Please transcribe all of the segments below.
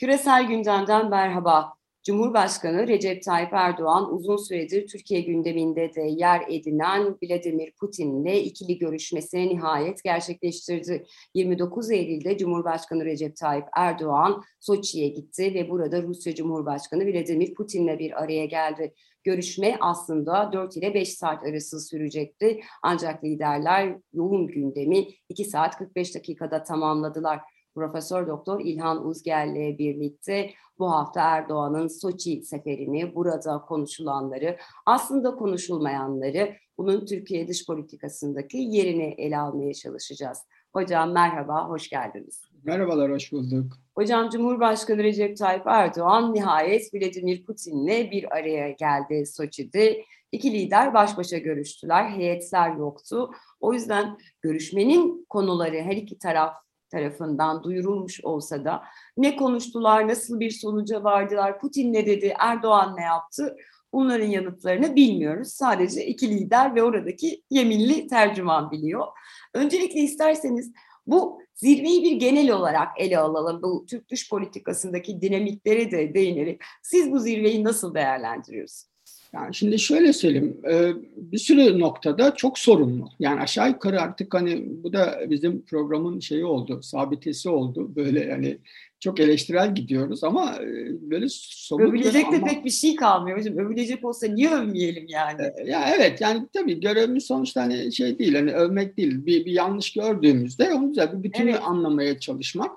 Küresel gündemden merhaba. Cumhurbaşkanı Recep Tayyip Erdoğan uzun süredir Türkiye gündeminde de yer edinen Vladimir Putin ile ikili görüşmesine nihayet gerçekleştirdi. 29 Eylül'de Cumhurbaşkanı Recep Tayyip Erdoğan Soçi'ye gitti ve burada Rusya Cumhurbaşkanı Vladimir Putin'le bir araya geldi. Görüşme aslında 4 ile 5 saat arası sürecekti. Ancak liderler yoğun gündemi 2 saat 45 dakikada tamamladılar. Profesör Doktor İlhan Uzger'le birlikte bu hafta Erdoğan'ın Soçi seferini, burada konuşulanları, aslında konuşulmayanları, bunun Türkiye dış politikasındaki yerini ele almaya çalışacağız. Hocam merhaba, hoş geldiniz. Merhabalar, hoş bulduk. Hocam Cumhurbaşkanı Recep Tayyip Erdoğan nihayet Vladimir Putin'le bir araya geldi Soçi'de. İki lider baş başa görüştüler, heyetler yoktu. O yüzden görüşmenin konuları her iki taraf tarafından duyurulmuş olsa da ne konuştular, nasıl bir sonuca vardılar, Putin ne dedi, Erdoğan ne yaptı bunların yanıtlarını bilmiyoruz. Sadece iki lider ve oradaki yeminli tercüman biliyor. Öncelikle isterseniz bu zirveyi bir genel olarak ele alalım. Bu Türk dış politikasındaki dinamiklere de değinerek siz bu zirveyi nasıl değerlendiriyorsunuz? Yani şimdi şöyle söyleyeyim, e, bir sürü noktada çok sorunlu. Yani aşağı yukarı artık hani bu da bizim programın şeyi oldu, sabitesi oldu. Böyle yani çok eleştirel gidiyoruz ama e, böyle somut... Övülecek de ama... pek bir şey kalmıyor hocam. Övülecek olsa niye övmeyelim yani? E, ya evet yani tabii görevimiz sonuçta hani şey değil, hani övmek değil. Bir, bir yanlış gördüğümüzde onu güzel bir bütünü evet. anlamaya çalışmak.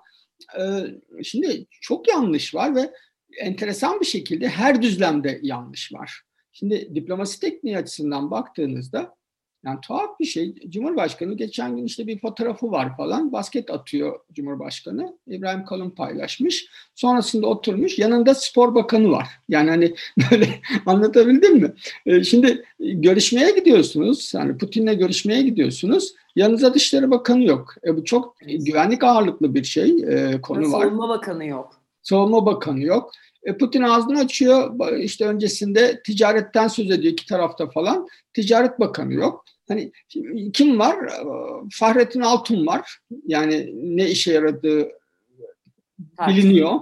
Şimdi çok yanlış var ve enteresan bir şekilde her düzlemde yanlış var. Şimdi diplomasi tekniği açısından baktığınızda yani tuhaf bir şey. Cumhurbaşkanı geçen gün işte bir fotoğrafı var falan. Basket atıyor Cumhurbaşkanı. İbrahim Kalın paylaşmış. Sonrasında oturmuş. Yanında spor bakanı var. Yani hani böyle anlatabildim mi? Ee, şimdi görüşmeye gidiyorsunuz. Yani Putin'le görüşmeye gidiyorsunuz. Yanınızda Dışişleri Bakanı yok. E, bu çok güvenlik ağırlıklı bir şey e, konu Savunma var. Savunma Bakanı yok. Savunma Bakanı yok. E, Putin ağzını açıyor. İşte öncesinde ticaretten söz ediyor iki tarafta falan. Ticaret Bakanı yok. Hani kim var? E, Fahrettin Altun var. Yani ne işe yaradığı biliniyor.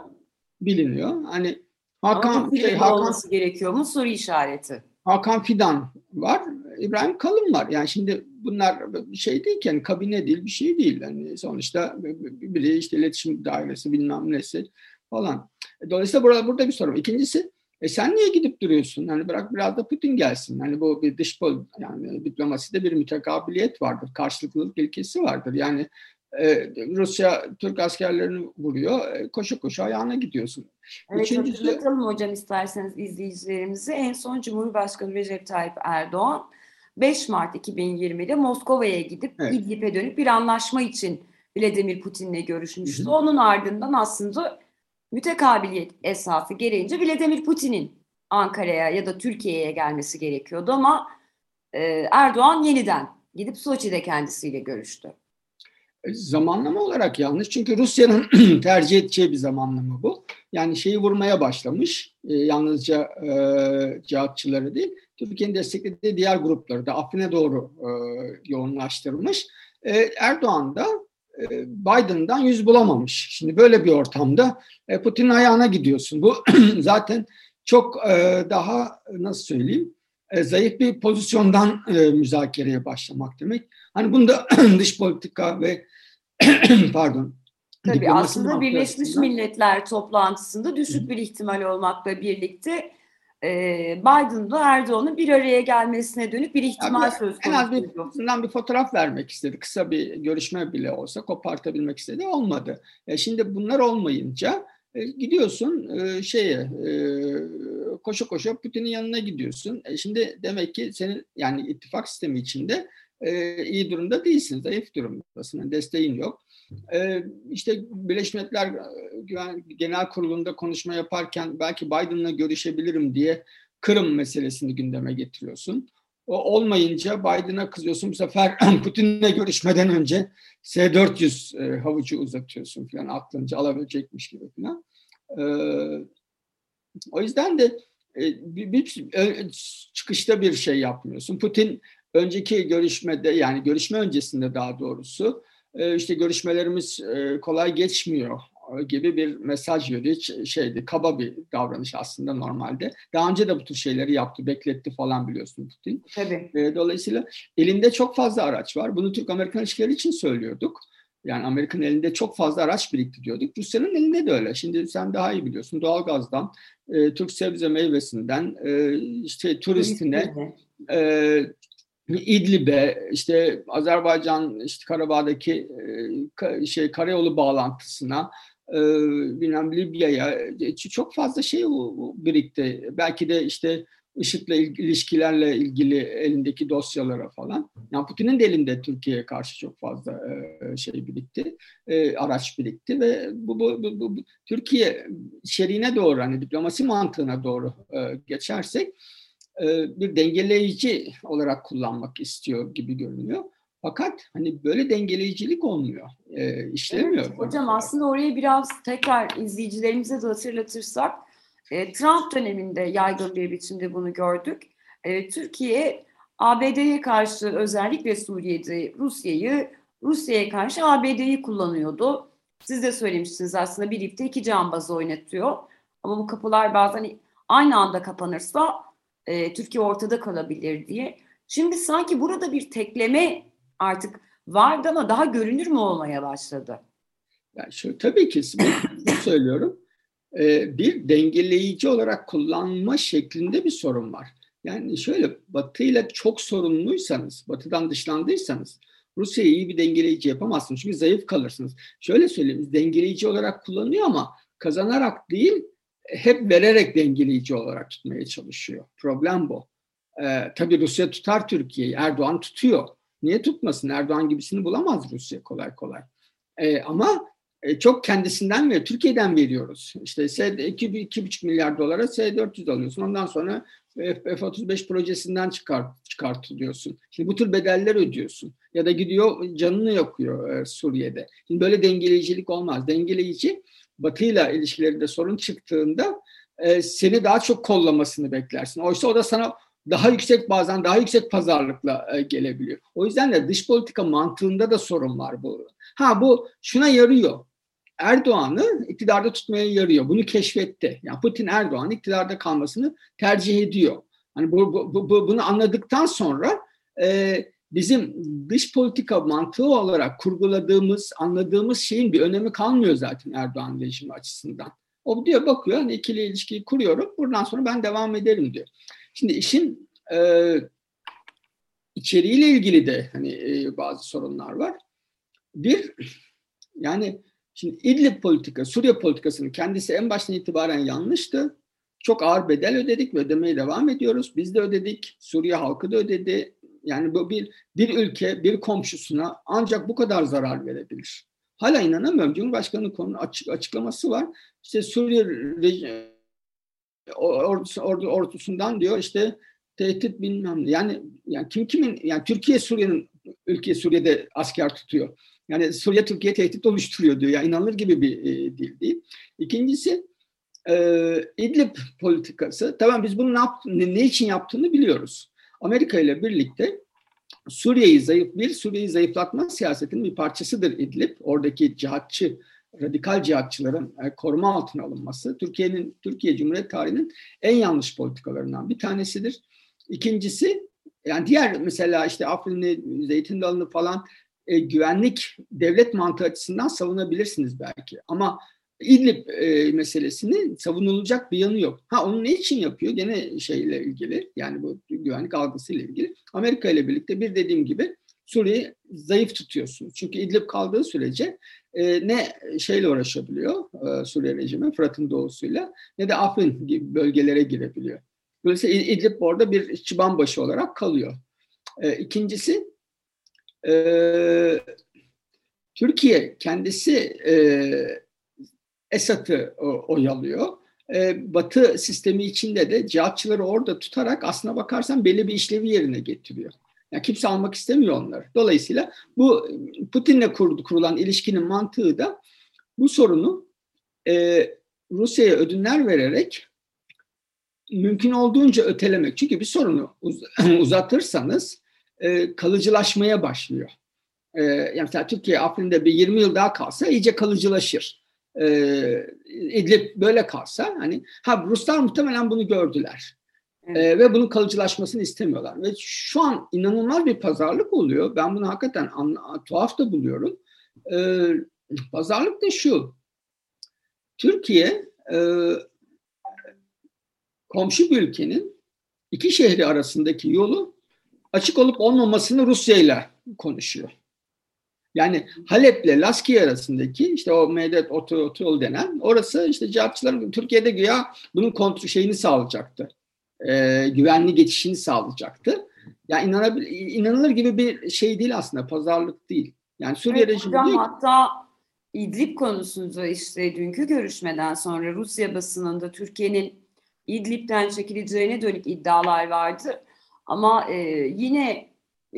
Biliniyor. Hani Hakan Ama şey, Hakan olması gerekiyor mu? Soru işareti. Hakan Fidan var. İbrahim Kalın var. Yani şimdi bunlar şey değil ki yani kabine değil bir şey değil. Yani sonuçta biri işte iletişim dairesi bilmem nesi falan. Dolayısıyla burada, burada bir sorun. İkincisi e sen niye gidip duruyorsun? Hani bırak biraz da Putin gelsin. Hani bu bir dış pol yani diplomaside bir mütekabiliyet vardır. Karşılıklılık ilkesi vardır. Yani e, Rusya Türk askerlerini vuruyor. E, koşu koşu ayağına gidiyorsun. Evet Üçüncüsü, hatırlatalım hocam isterseniz izleyicilerimizi. En son Cumhurbaşkanı Recep Tayyip Erdoğan 5 Mart 2020'de Moskova'ya gidip evet. İdlib'e dönüp bir anlaşma için Vladimir Putin'le görüşmüştü. Hı hı. Onun ardından aslında mütekabiliyet esası gereğince Vladimir Putin'in Ankara'ya ya da Türkiye'ye gelmesi gerekiyordu ama e, Erdoğan yeniden gidip Soçi'de kendisiyle görüştü. E, zamanlama olarak yanlış çünkü Rusya'nın tercih edeceği bir zamanlama bu. Yani şeyi vurmaya başlamış e, yalnızca e, cihatçıları değil Türkiye'nin desteklediği diğer grupları da Afrin'e doğru e, yoğunlaştırmış. E, Erdoğan da Biden'dan yüz bulamamış. Şimdi böyle bir ortamda e, Putin'in ayağına gidiyorsun. Bu zaten çok e, daha nasıl söyleyeyim zayıf bir pozisyondan müzakereye başlamak demek. Hani bunda dış politika ve pardon Tabii aslında Birleşmiş Milletler toplantısında düşük bir ihtimal olmakla birlikte e, Biden'la Erdoğan'ın bir araya gelmesine dönük bir ihtimal yani, söz konusu. En az bir, bir fotoğraf vermek istedi. Kısa bir görüşme bile olsa kopartabilmek istedi. Olmadı. E, şimdi bunlar olmayınca e, gidiyorsun e, şeye e, koşu koşu Putin'in yanına gidiyorsun. E, şimdi demek ki senin yani ittifak sistemi içinde e, iyi durumda değilsin. Zayıf durumdasın. Yani desteğin yok. Ee, işte Birleşmiş Milletler e, Genel Kurulu'nda konuşma yaparken belki Biden'la görüşebilirim diye Kırım meselesini gündeme getiriyorsun. O olmayınca Biden'a kızıyorsun. Bu sefer Putin'le görüşmeden önce S-400 e, havucu uzatıyorsun falan aklınca alabilecekmiş gibi falan. E, o yüzden de bir, bir e, çıkışta bir şey yapmıyorsun. Putin önceki görüşmede yani görüşme öncesinde daha doğrusu işte görüşmelerimiz e, kolay geçmiyor gibi bir mesaj veriyor. Hiç şeydi, kaba bir davranış aslında normalde. Daha önce de bu tür şeyleri yaptı, bekletti falan biliyorsun Putin. Tabii. E, dolayısıyla elinde çok fazla araç var. Bunu Türk-Amerikan ilişkileri için söylüyorduk. Yani Amerika'nın elinde çok fazla araç birikti diyorduk. Rusya'nın elinde de öyle. Şimdi sen daha iyi biliyorsun. Doğalgazdan, e, Türk sebze meyvesinden, e, işte turistine, e, İdlib'e, işte Azerbaycan, işte Karabağ'daki e, şey karayolu bağlantısına, e, bilmem Libya'ya e, çok fazla şey birikti. Belki de işte IŞİD'le ilişkilerle ilgili elindeki dosyalara falan. Yani Putin'in de elinde Türkiye'ye karşı çok fazla şey birikti, araç birikti ve bu, bu, bu, bu Türkiye şerine doğru hani diplomasi mantığına doğru geçersek bir dengeleyici olarak kullanmak istiyor gibi görünüyor. Fakat hani böyle dengeleyicilik olmuyor, e, işlemiyor. Evet, hocam aslında oraya biraz tekrar izleyicilerimize de hatırlatırsak, e, Trump döneminde yaygın bir biçimde bunu gördük. E, Türkiye ABD'ye karşı özellikle Suriye'de Rusya'yı, Rusya'ya karşı ABD'yi kullanıyordu. Siz de söylemiştiniz aslında bir ipte iki cambaz oynatıyor. Ama bu kapılar bazen aynı anda kapanırsa e, Türkiye ortada kalabilir diye. Şimdi sanki burada bir tekleme artık vardı ama daha görünür mü olmaya başladı? Yani şu, tabii ki söylüyorum. Ee, bir dengeleyici olarak kullanma şeklinde bir sorun var. Yani şöyle Batı ile çok sorunluysanız, Batı'dan dışlandıysanız Rusya'yı iyi bir dengeleyici yapamazsınız. Çünkü zayıf kalırsınız. Şöyle söyleyeyim, dengeleyici olarak kullanıyor ama kazanarak değil, hep vererek dengeleyici olarak tutmaya çalışıyor. Problem bu. Ee, tabii Rusya tutar Türkiye'yi. Erdoğan tutuyor. Niye tutmasın? Erdoğan gibisini bulamaz Rusya kolay kolay. Ee, ama e, çok kendisinden ve Türkiye'den veriyoruz. İşte iki buçuk milyar dolara S-400 alıyorsun. Ondan sonra F-35 projesinden çıkart, çıkartılıyorsun. Şimdi bu tür bedeller ödüyorsun. Ya da gidiyor canını yakıyor e, Suriye'de. Şimdi böyle dengeleyicilik olmaz. Dengeleyici Batı ile ilişkilerinde sorun çıktığında e, seni daha çok kollamasını beklersin. Oysa o da sana daha yüksek bazen daha yüksek pazarlıkla e, gelebiliyor. O yüzden de dış politika mantığında da sorun var bu. Ha bu şuna yarıyor. Erdoğan'ı iktidarda tutmaya yarıyor. Bunu keşfetti. Yani Putin Erdoğan iktidarda kalmasını tercih ediyor. Hani bu, bu, bu bunu anladıktan sonra e, bizim dış politika mantığı olarak kurguladığımız, anladığımız şeyin bir önemi kalmıyor zaten Erdoğan rejimi açısından. O diyor bakıyor hani ikili ilişkiyi kuruyorum. Buradan sonra ben devam ederim diyor. Şimdi işin e, içeriğiyle ilgili de hani e, bazı sorunlar var. Bir yani şimdi İdlib politika, Suriye politikasının kendisi en baştan itibaren yanlıştı. Çok ağır bedel ödedik ve ödemeye devam ediyoruz. Biz de ödedik, Suriye halkı da ödedi, yani bu bir bir ülke bir komşusuna ancak bu kadar zarar verebilir. Hala inanamıyorum. Cumhurbaşkanı konu açık, açıklaması var. İşte Suriye ordusu, ordu, ordusundan diyor işte tehdit bilmem ne. Yani yani kim kimin yani Türkiye Suriye'nin ülke Suriye'de asker tutuyor. Yani Suriye Türkiye tehdit oluşturuyor diyor. Ya yani inanılır gibi bir e, dil değil. İkincisi e, İdlib politikası. Tamam biz bunu ne, yap, ne, ne için yaptığını biliyoruz. Amerika ile birlikte Suriye'yi zayıf bir Suriye'yi zayıflatma siyasetinin bir parçasıdır İdlib. Oradaki cihatçı radikal cihatçıların e, koruma altına alınması Türkiye'nin Türkiye Cumhuriyet tarihinin en yanlış politikalarından bir tanesidir. İkincisi yani diğer mesela işte Afrin'i, Zeytin Dalı'nı falan e, güvenlik devlet mantığı açısından savunabilirsiniz belki. Ama İdlib e, meselesini savunulacak bir yanı yok. Ha onu ne için yapıyor? Gene şeyle ilgili yani bu güvenlik algısıyla ilgili. Amerika ile birlikte bir dediğim gibi Suriye'yi zayıf tutuyorsunuz. Çünkü İdlib kaldığı sürece e, ne şeyle uğraşabiliyor e, Suriye rejimi Fırat'ın doğusuyla ne de Afrin gibi bölgelere girebiliyor. Dolayısıyla İdlib orada bir çıban başı olarak kalıyor. E, ikincisi e, Türkiye kendisi e, Esad'ı oyalıyor. Ee, Batı sistemi içinde de cihatçıları orada tutarak aslına bakarsan belli bir işlevi yerine getiriyor. Yani kimse almak istemiyor onları. Dolayısıyla bu Putin'le kurulan ilişkinin mantığı da bu sorunu e, Rusya'ya ödünler vererek mümkün olduğunca ötelemek. Çünkü bir sorunu uz uzatırsanız e, kalıcılaşmaya başlıyor. E, yani mesela Türkiye Afrin'de bir 20 yıl daha kalsa iyice kalıcılaşır. E, İdlib böyle kalsa hani ha Ruslar muhtemelen bunu gördüler. Evet. E, ve bunun kalıcılaşmasını istemiyorlar. Ve şu an inanılmaz bir pazarlık oluyor. Ben bunu hakikaten anla, tuhaf da buluyorum. E, pazarlık da şu. Türkiye e, komşu bir ülkenin iki şehri arasındaki yolu açık olup olmamasını Rusya ile konuşuyor. Yani Halep'le Laski arasındaki işte o Medet Otoyol denen orası işte cihatçıların Türkiye'de güya bunun kontrol şeyini sağlayacaktı. E, güvenli geçişini sağlayacaktı. Yani inanabil, inanılır gibi bir şey değil aslında pazarlık değil. Yani Suriye evet, rejimi hocam, hatta İdlib konusunda işte dünkü görüşmeden sonra Rusya basınında Türkiye'nin İdlib'den çekileceğine dönük iddialar vardı. Ama e, yine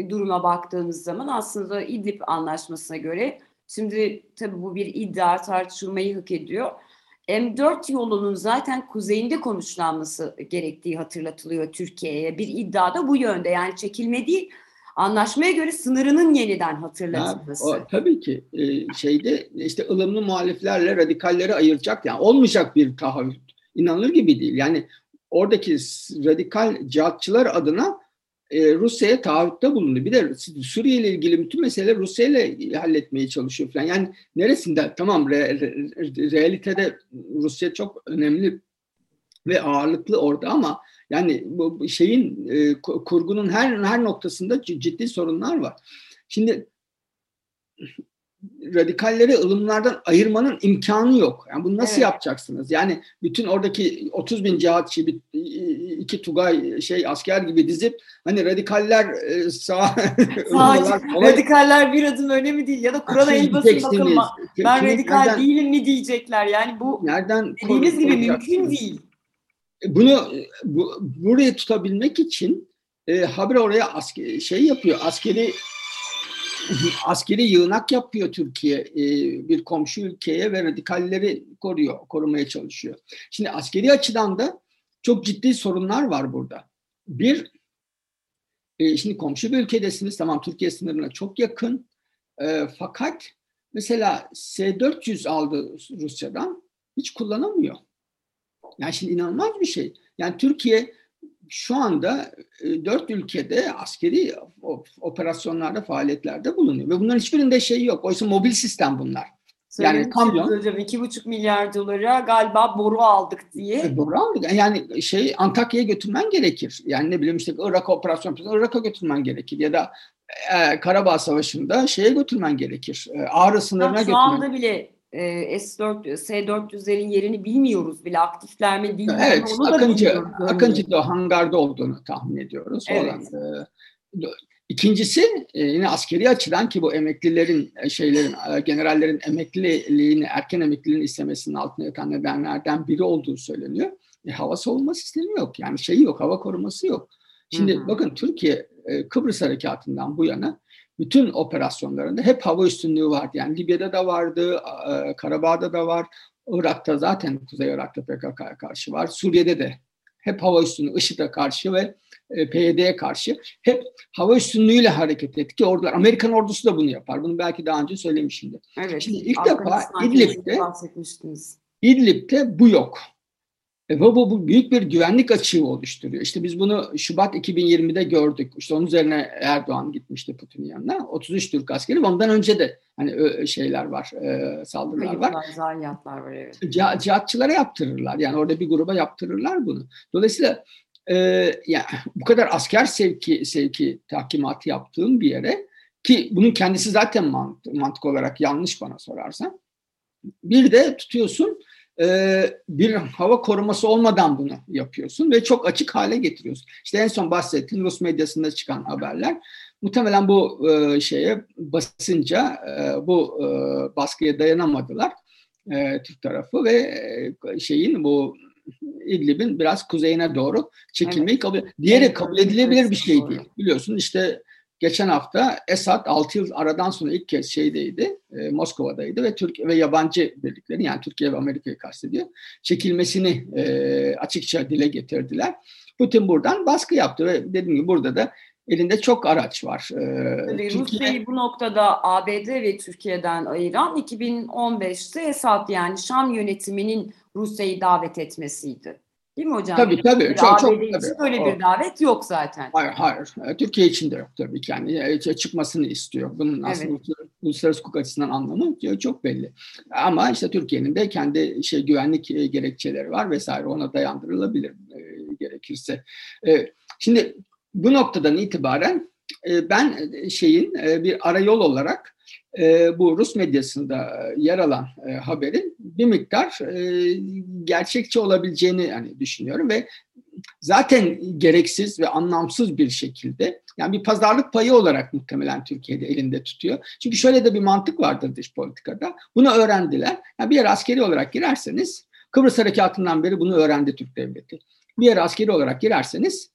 duruma baktığımız zaman aslında İdlib anlaşmasına göre şimdi tabii bu bir iddia tartışılmayı hak ediyor. M4 yolunun zaten kuzeyinde konuşlanması gerektiği hatırlatılıyor Türkiye'ye. Bir iddia da bu yönde yani çekilme değil anlaşmaya göre sınırının yeniden hatırlatılması. Ha, o, tabii ki e, şeyde işte ılımlı muhaliflerle radikalleri ayıracak yani olmayacak bir tahayyül inanılır gibi değil. Yani oradaki radikal cihatçılar adına e, Rusya'ya taahhütte bulundu. Bir de Suriye ile ilgili bütün mesele Rusya ile halletmeye çalışıyor falan. Yani neresinde tamam re, re, realitede Rusya çok önemli ve ağırlıklı orada ama yani bu şeyin e, kurgunun her her noktasında ciddi sorunlar var. Şimdi radikalleri ılımlardan ayırmanın imkanı yok. Yani bunu nasıl evet. yapacaksınız? Yani bütün oradaki 30 bin cihatçı, iki Tugay şey asker gibi dizip hani radikaller e, sağ... radikaller bir adım öne mi değil? Ya da Kur'an'a el basın bakalım. Ben radikal nereden, değilim mi diyecekler. Yani bu nereden dediğiniz gibi mümkün değil. Bunu bu, burayı tutabilmek için e, habire oraya asker, şey yapıyor. Askeri askeri yığınak yapıyor Türkiye e, bir komşu ülkeye ve radikalleri koruyor, korumaya çalışıyor. Şimdi askeri açıdan da çok ciddi sorunlar var burada. Bir, e, şimdi komşu bir ülkedesiniz, tamam Türkiye sınırına çok yakın. E, fakat mesela S-400 aldı Rusya'dan, hiç kullanamıyor. Yani şimdi inanılmaz bir şey. Yani Türkiye şu anda e, dört ülkede askeri operasyonlarda, faaliyetlerde bulunuyor. Ve bunların hiçbirinde şey yok. Oysa mobil sistem bunlar. Yani kamyon. Hocam iki buçuk milyar dolara galiba boru aldık diye. E, boru aldık. Yani şey Antakya'ya götürmen gerekir. Yani ne bileyim işte Irak operasyon Irak'a götürmen gerekir. Ya da e, Karabağ Savaşı'nda şeye götürmen gerekir. E, Ağrı sınırına götürmen. Şu anda bile e, S4 S400'lerin yerini bilmiyoruz bile aktifler mi değil mi? Evet, onu Akıncı, Akıncı da hangarda olduğunu tahmin ediyoruz. Evet. Olan, e, İkincisi e, yine askeri açıdan ki bu emeklilerin e, şeylerin e, generallerin emekliliğini erken emekliliğini istemesinin altına yatan nedenlerden biri olduğu söyleniyor. E, hava savunma sistemi yok. Yani şeyi yok, hava koruması yok. Şimdi hı hı. bakın Türkiye Kıbrıs harekatından bu yana bütün operasyonlarında hep hava üstünlüğü vardı. Yani Libya'da da vardı, Karabağ'da da var, Irak'ta zaten Kuzey Irak'ta PKK'ya karşı var, Suriye'de de hep hava üstünlüğü, IŞİD'e karşı ve e, PYD'ye karşı hep hava üstünlüğüyle hareket etti ki ordular. Amerikan ordusu da bunu yapar. Bunu belki daha önce söylemişimdir. Evet. Şimdi ilk defa İdlib'de İdlib'de bu yok. E, bu, bu, büyük bir güvenlik açığı oluşturuyor. İşte biz bunu Şubat 2020'de gördük. İşte onun üzerine Erdoğan gitmişti Putin'in yanına. 33 Türk askeri. Ondan önce de hani şeyler var, e, saldırılar Hayırlar, var. Zayiatlar var evet. cihatçılara yaptırırlar. Yani orada bir gruba yaptırırlar bunu. Dolayısıyla e, yani bu kadar asker sevki sevki tahkimatı yaptığım bir yere ki bunun kendisi zaten mantık, mantık olarak yanlış bana sorarsan. Bir de tutuyorsun e, bir hava koruması olmadan bunu yapıyorsun ve çok açık hale getiriyorsun. İşte en son bahsettiğim Rus medyasında çıkan haberler muhtemelen bu e, şeye basınca e, bu e, baskıya dayanamadılar e, Türk tarafı ve e, şeyin bu İdlib'in biraz kuzeyine doğru çekilmeyi evet. kabul Diğeri kabul edilebilir bir şey değil. Biliyorsun işte geçen hafta Esad 6 yıl aradan sonra ilk kez şeydeydi, e, Moskova'daydı ve Türk ve yabancı birliklerin yani Türkiye ve Amerika'yı kastediyor. Çekilmesini e, açıkça dile getirdiler. Putin buradan baskı yaptı ve dediğim gibi burada da elinde çok araç var. Tabii Türkiye... Rusya'yı bu noktada ABD ve Türkiye'den ayıran 2015'te Esad yani Şam yönetiminin Rusya'yı davet etmesiydi. Değil mi hocam? Tabii tabii. Çok, çok, ABD tabii. böyle bir davet yok zaten. Hayır hayır. E, Türkiye için de yok tabii ki. Yani e, çıkmasını istiyor. Bunun aslında evet. uluslararası hukuk açısından anlamı çok belli. Ama işte Türkiye'nin de kendi şey güvenlik e, gerekçeleri var vesaire ona dayandırılabilir gerekirse. Şimdi bu noktadan itibaren ben şeyin bir arayol olarak e, bu Rus medyasında yer alan e, haberin bir miktar e, gerçekçi olabileceğini yani düşünüyorum ve zaten gereksiz ve anlamsız bir şekilde yani bir pazarlık payı olarak muhtemelen Türkiye'de elinde tutuyor. Çünkü şöyle de bir mantık vardır dış politikada. Bunu öğrendiler. Yani bir yere askeri olarak girerseniz Kıbrıs Harekatı'ndan beri bunu öğrendi Türk Devleti. Bir yere askeri olarak girerseniz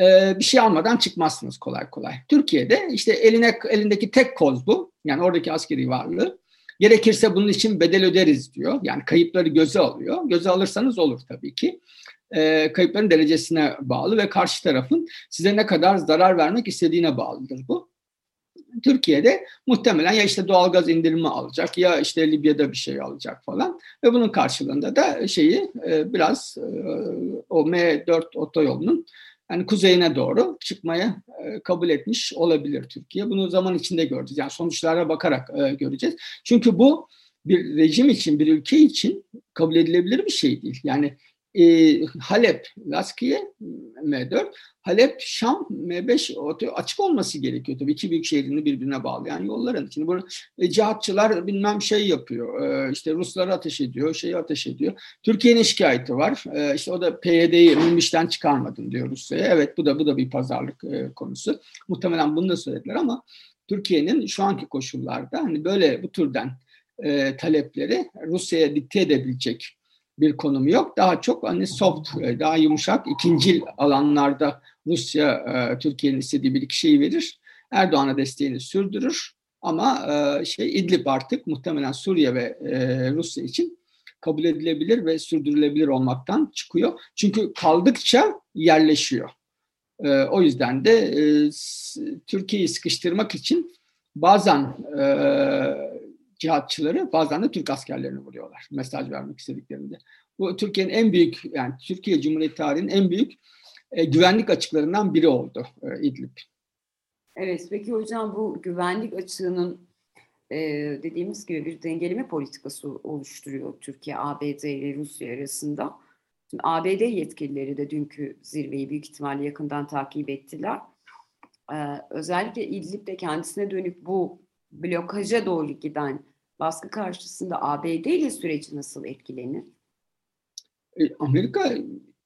e, bir şey almadan çıkmazsınız kolay kolay. Türkiye'de işte eline elindeki tek koz bu. Yani oradaki askeri varlığı. Gerekirse bunun için bedel öderiz diyor. Yani kayıpları göze alıyor. Göze alırsanız olur tabii ki. E, kayıpların derecesine bağlı ve karşı tarafın size ne kadar zarar vermek istediğine bağlıdır bu. Türkiye'de muhtemelen ya işte doğalgaz indirimi alacak ya işte Libya'da bir şey alacak falan ve bunun karşılığında da şeyi e, biraz e, o M4 otoyolunun yani kuzeyine doğru çıkmaya e, kabul etmiş olabilir Türkiye. Bunu zaman içinde göreceğiz. Yani sonuçlara bakarak e, göreceğiz. Çünkü bu bir rejim için, bir ülke için kabul edilebilir bir şey değil. Yani e, Halep, Laskiye M4, Halep, Şam M5 açık olması gerekiyor tabii iki büyük şehrini birbirine bağlayan yolların. Şimdi bu e, cihatçılar bilmem şey yapıyor, e, işte Rusları ateş ediyor, şeyi ateş ediyor. Türkiye'nin şikayeti var, e, işte o da PYD'yi Münbiş'ten çıkarmadın diyor Rusya'ya. Evet bu da bu da bir pazarlık e, konusu. Muhtemelen bunu da söylediler ama Türkiye'nin şu anki koşullarda hani böyle bu türden e, talepleri Rusya'ya dikte edebilecek bir konumu yok. Daha çok hani soft, e, daha yumuşak, ikincil alanlarda Rusya e, Türkiye'nin istediği bir iki şeyi verir. Erdoğan'a desteğini sürdürür. Ama e, şey İdlib artık muhtemelen Suriye ve Rusya için kabul edilebilir ve sürdürülebilir olmaktan çıkıyor. Çünkü kaldıkça yerleşiyor. O yüzden de Türkiye'yi sıkıştırmak için bazen cihatçıları bazen de Türk askerlerini vuruyorlar mesaj vermek istediklerinde. Bu Türkiye'nin en büyük yani Türkiye Cumhuriyeti tarihinin en büyük e, güvenlik açıklarından biri oldu e, İdlib. Evet peki hocam bu güvenlik açığının e, dediğimiz gibi bir dengeleme politikası oluşturuyor Türkiye, ABD ile Rusya arasında. Şimdi ABD yetkilileri de dünkü zirveyi büyük ihtimalle yakından takip ettiler. Ee, özellikle İdlib'de kendisine dönük bu blokaja doğru giden baskı karşısında ABD ile süreci nasıl etkilenir? E, Amerika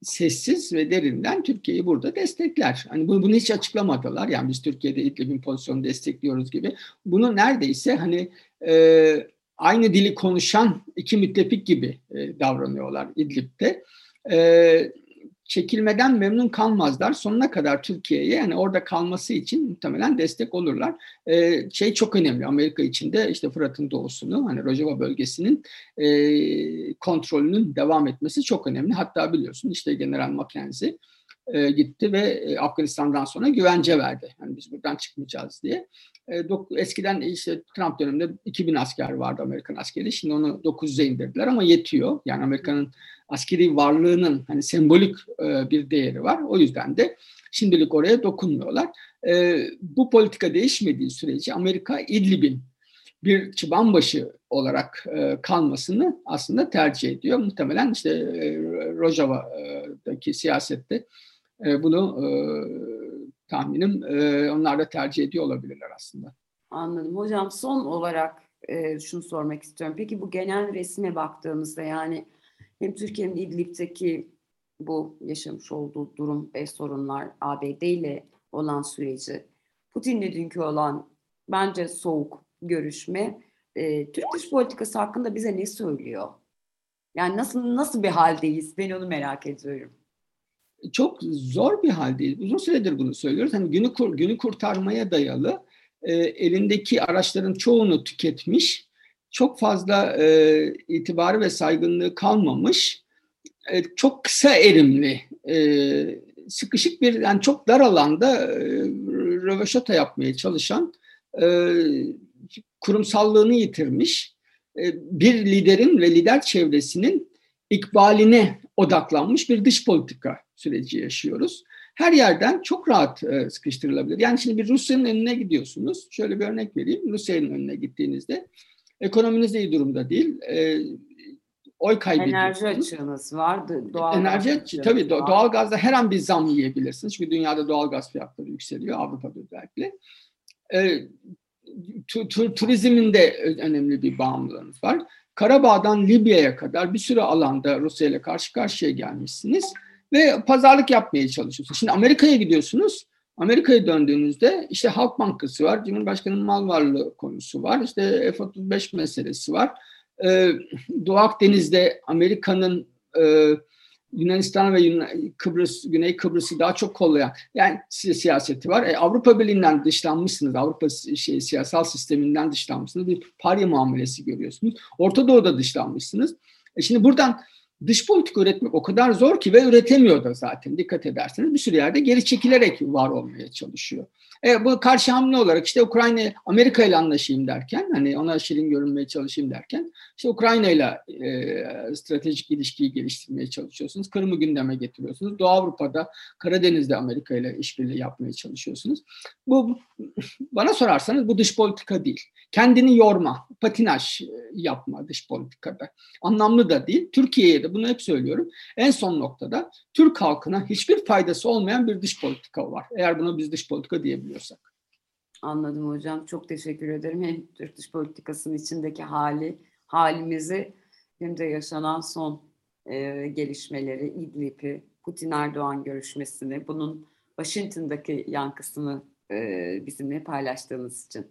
sessiz ve derinden Türkiye'yi burada destekler. Hani bunu, bunu hiç açıklamadılar. Yani biz Türkiye'de İdlib'in pozisyonu destekliyoruz gibi. Bunu neredeyse hani e, aynı dili konuşan iki müttefik gibi e, davranıyorlar İdlib'de. E, çekilmeden memnun kalmazlar. Sonuna kadar Türkiye'ye yani orada kalması için muhtemelen destek olurlar. Ee, şey çok önemli Amerika içinde işte Fırat'ın doğusunu hani Rojava bölgesinin e, kontrolünün devam etmesi çok önemli. Hatta biliyorsun işte General Mackenzie e, gitti ve e, Afganistan'dan sonra güvence verdi. Yani biz buradan çıkmayacağız diye. E, eskiden işte Trump döneminde 2000 asker vardı Amerikan askeri. Şimdi onu 900'e indirdiler ama yetiyor. Yani Amerika'nın askeri varlığının hani sembolik e, bir değeri var. O yüzden de şimdilik oraya dokunmuyorlar. E, bu politika değişmediği sürece Amerika İdlib'in bir çıbanbaşı olarak e, kalmasını aslında tercih ediyor. Muhtemelen işte e, Rojava'daki siyasette e, bunu e, tahminim e, onlar da tercih ediyor olabilirler aslında. Anladım. Hocam son olarak e, şunu sormak istiyorum. Peki bu genel resme baktığımızda yani hem Türkiye'nin İdlib'deki bu yaşamış olduğu durum ve sorunlar ABD ile olan süreci, Putin'le dünkü olan bence soğuk görüşme e, Türk dış politikası hakkında bize ne söylüyor? Yani nasıl nasıl bir haldeyiz? Ben onu merak ediyorum. Çok zor bir haldeyiz. Uzun süredir bunu söylüyoruz. Hani günü kur, günü kurtarmaya dayalı e, elindeki araçların çoğunu tüketmiş çok fazla e, itibarı ve saygınlığı kalmamış, e, çok kısa erimli, e, sıkışık bir, yani çok dar alanda e, röveşata yapmaya çalışan, e, kurumsallığını yitirmiş e, bir liderin ve lider çevresinin ikbaline odaklanmış bir dış politika süreci yaşıyoruz. Her yerden çok rahat e, sıkıştırılabilir. Yani şimdi bir Rusya'nın önüne gidiyorsunuz. Şöyle bir örnek vereyim. Rusya'nın önüne gittiğinizde ekonominiz iyi durumda değil. E, oy kaybediyorsunuz. Enerji açığınız var. Doğal Enerji açığı, tabii do- doğal gazda her an bir zam yiyebilirsiniz. Çünkü dünyada doğal gaz fiyatları yükseliyor. Avrupa'da özellikle. E, tu- tu- turizmin de önemli bir bağımlılığınız var. Karabağ'dan Libya'ya kadar bir sürü alanda Rusya ile karşı karşıya gelmişsiniz ve pazarlık yapmaya çalışıyorsunuz. Şimdi Amerika'ya gidiyorsunuz. Amerika'ya döndüğünüzde işte Halk Bankası var, Cumhurbaşkanı'nın mal varlığı konusu var, işte F-35 meselesi var. Ee, Doğu Akdeniz'de Amerika'nın e, Yunanistan ve Yunan, Kıbrıs, Güney Kıbrıs'ı daha çok kollayan yani siyaseti var. E, Avrupa Birliği'nden dışlanmışsınız. Avrupa şey, siyasal sisteminden dışlanmışsınız. Bir parya muamelesi görüyorsunuz. Orta Doğu'da dışlanmışsınız. E, şimdi buradan dış politika üretmek o kadar zor ki ve üretemiyor da zaten dikkat ederseniz bir sürü yerde geri çekilerek var olmaya çalışıyor. E, bu karşı hamle olarak işte Ukrayna Amerika ile anlaşayım derken hani ona şirin görünmeye çalışayım derken işte Ukrayna ile e, stratejik ilişkiyi geliştirmeye çalışıyorsunuz. Kırım'ı gündeme getiriyorsunuz. Doğu Avrupa'da Karadeniz'de Amerika ile işbirliği yapmaya çalışıyorsunuz. Bu bana sorarsanız bu dış politika değil. Kendini yorma, patinaj yapma dış politikada. Anlamlı da değil. Türkiye'ye de bunu hep söylüyorum. En son noktada Türk halkına hiçbir faydası olmayan bir dış politika var. Eğer buna biz dış politika diyebiliyorsak. Anladım hocam. Çok teşekkür ederim. Hem Türk dış politikasının içindeki hali, halimizi hem de yaşanan son e, gelişmeleri, İdlib'i, Putin-Erdoğan görüşmesini, bunun Washington'daki yankısını e, bizimle paylaştığınız için.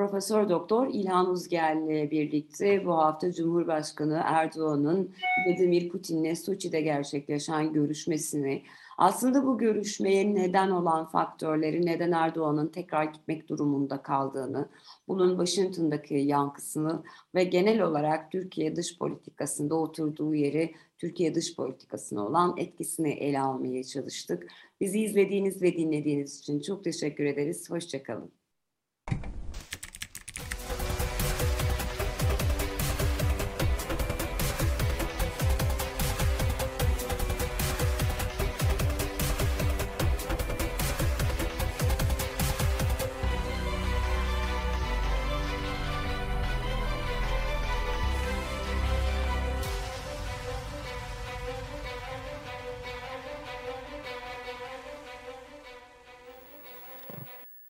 Profesör Doktor İlhan Uzger'le birlikte bu hafta Cumhurbaşkanı Erdoğan'ın Vladimir Putin'le Soçi'de gerçekleşen görüşmesini, aslında bu görüşmeye neden olan faktörleri, neden Erdoğan'ın tekrar gitmek durumunda kaldığını, bunun Washington'daki yankısını ve genel olarak Türkiye dış politikasında oturduğu yeri, Türkiye dış politikasına olan etkisini ele almaya çalıştık. Bizi izlediğiniz ve dinlediğiniz için çok teşekkür ederiz. Hoşçakalın.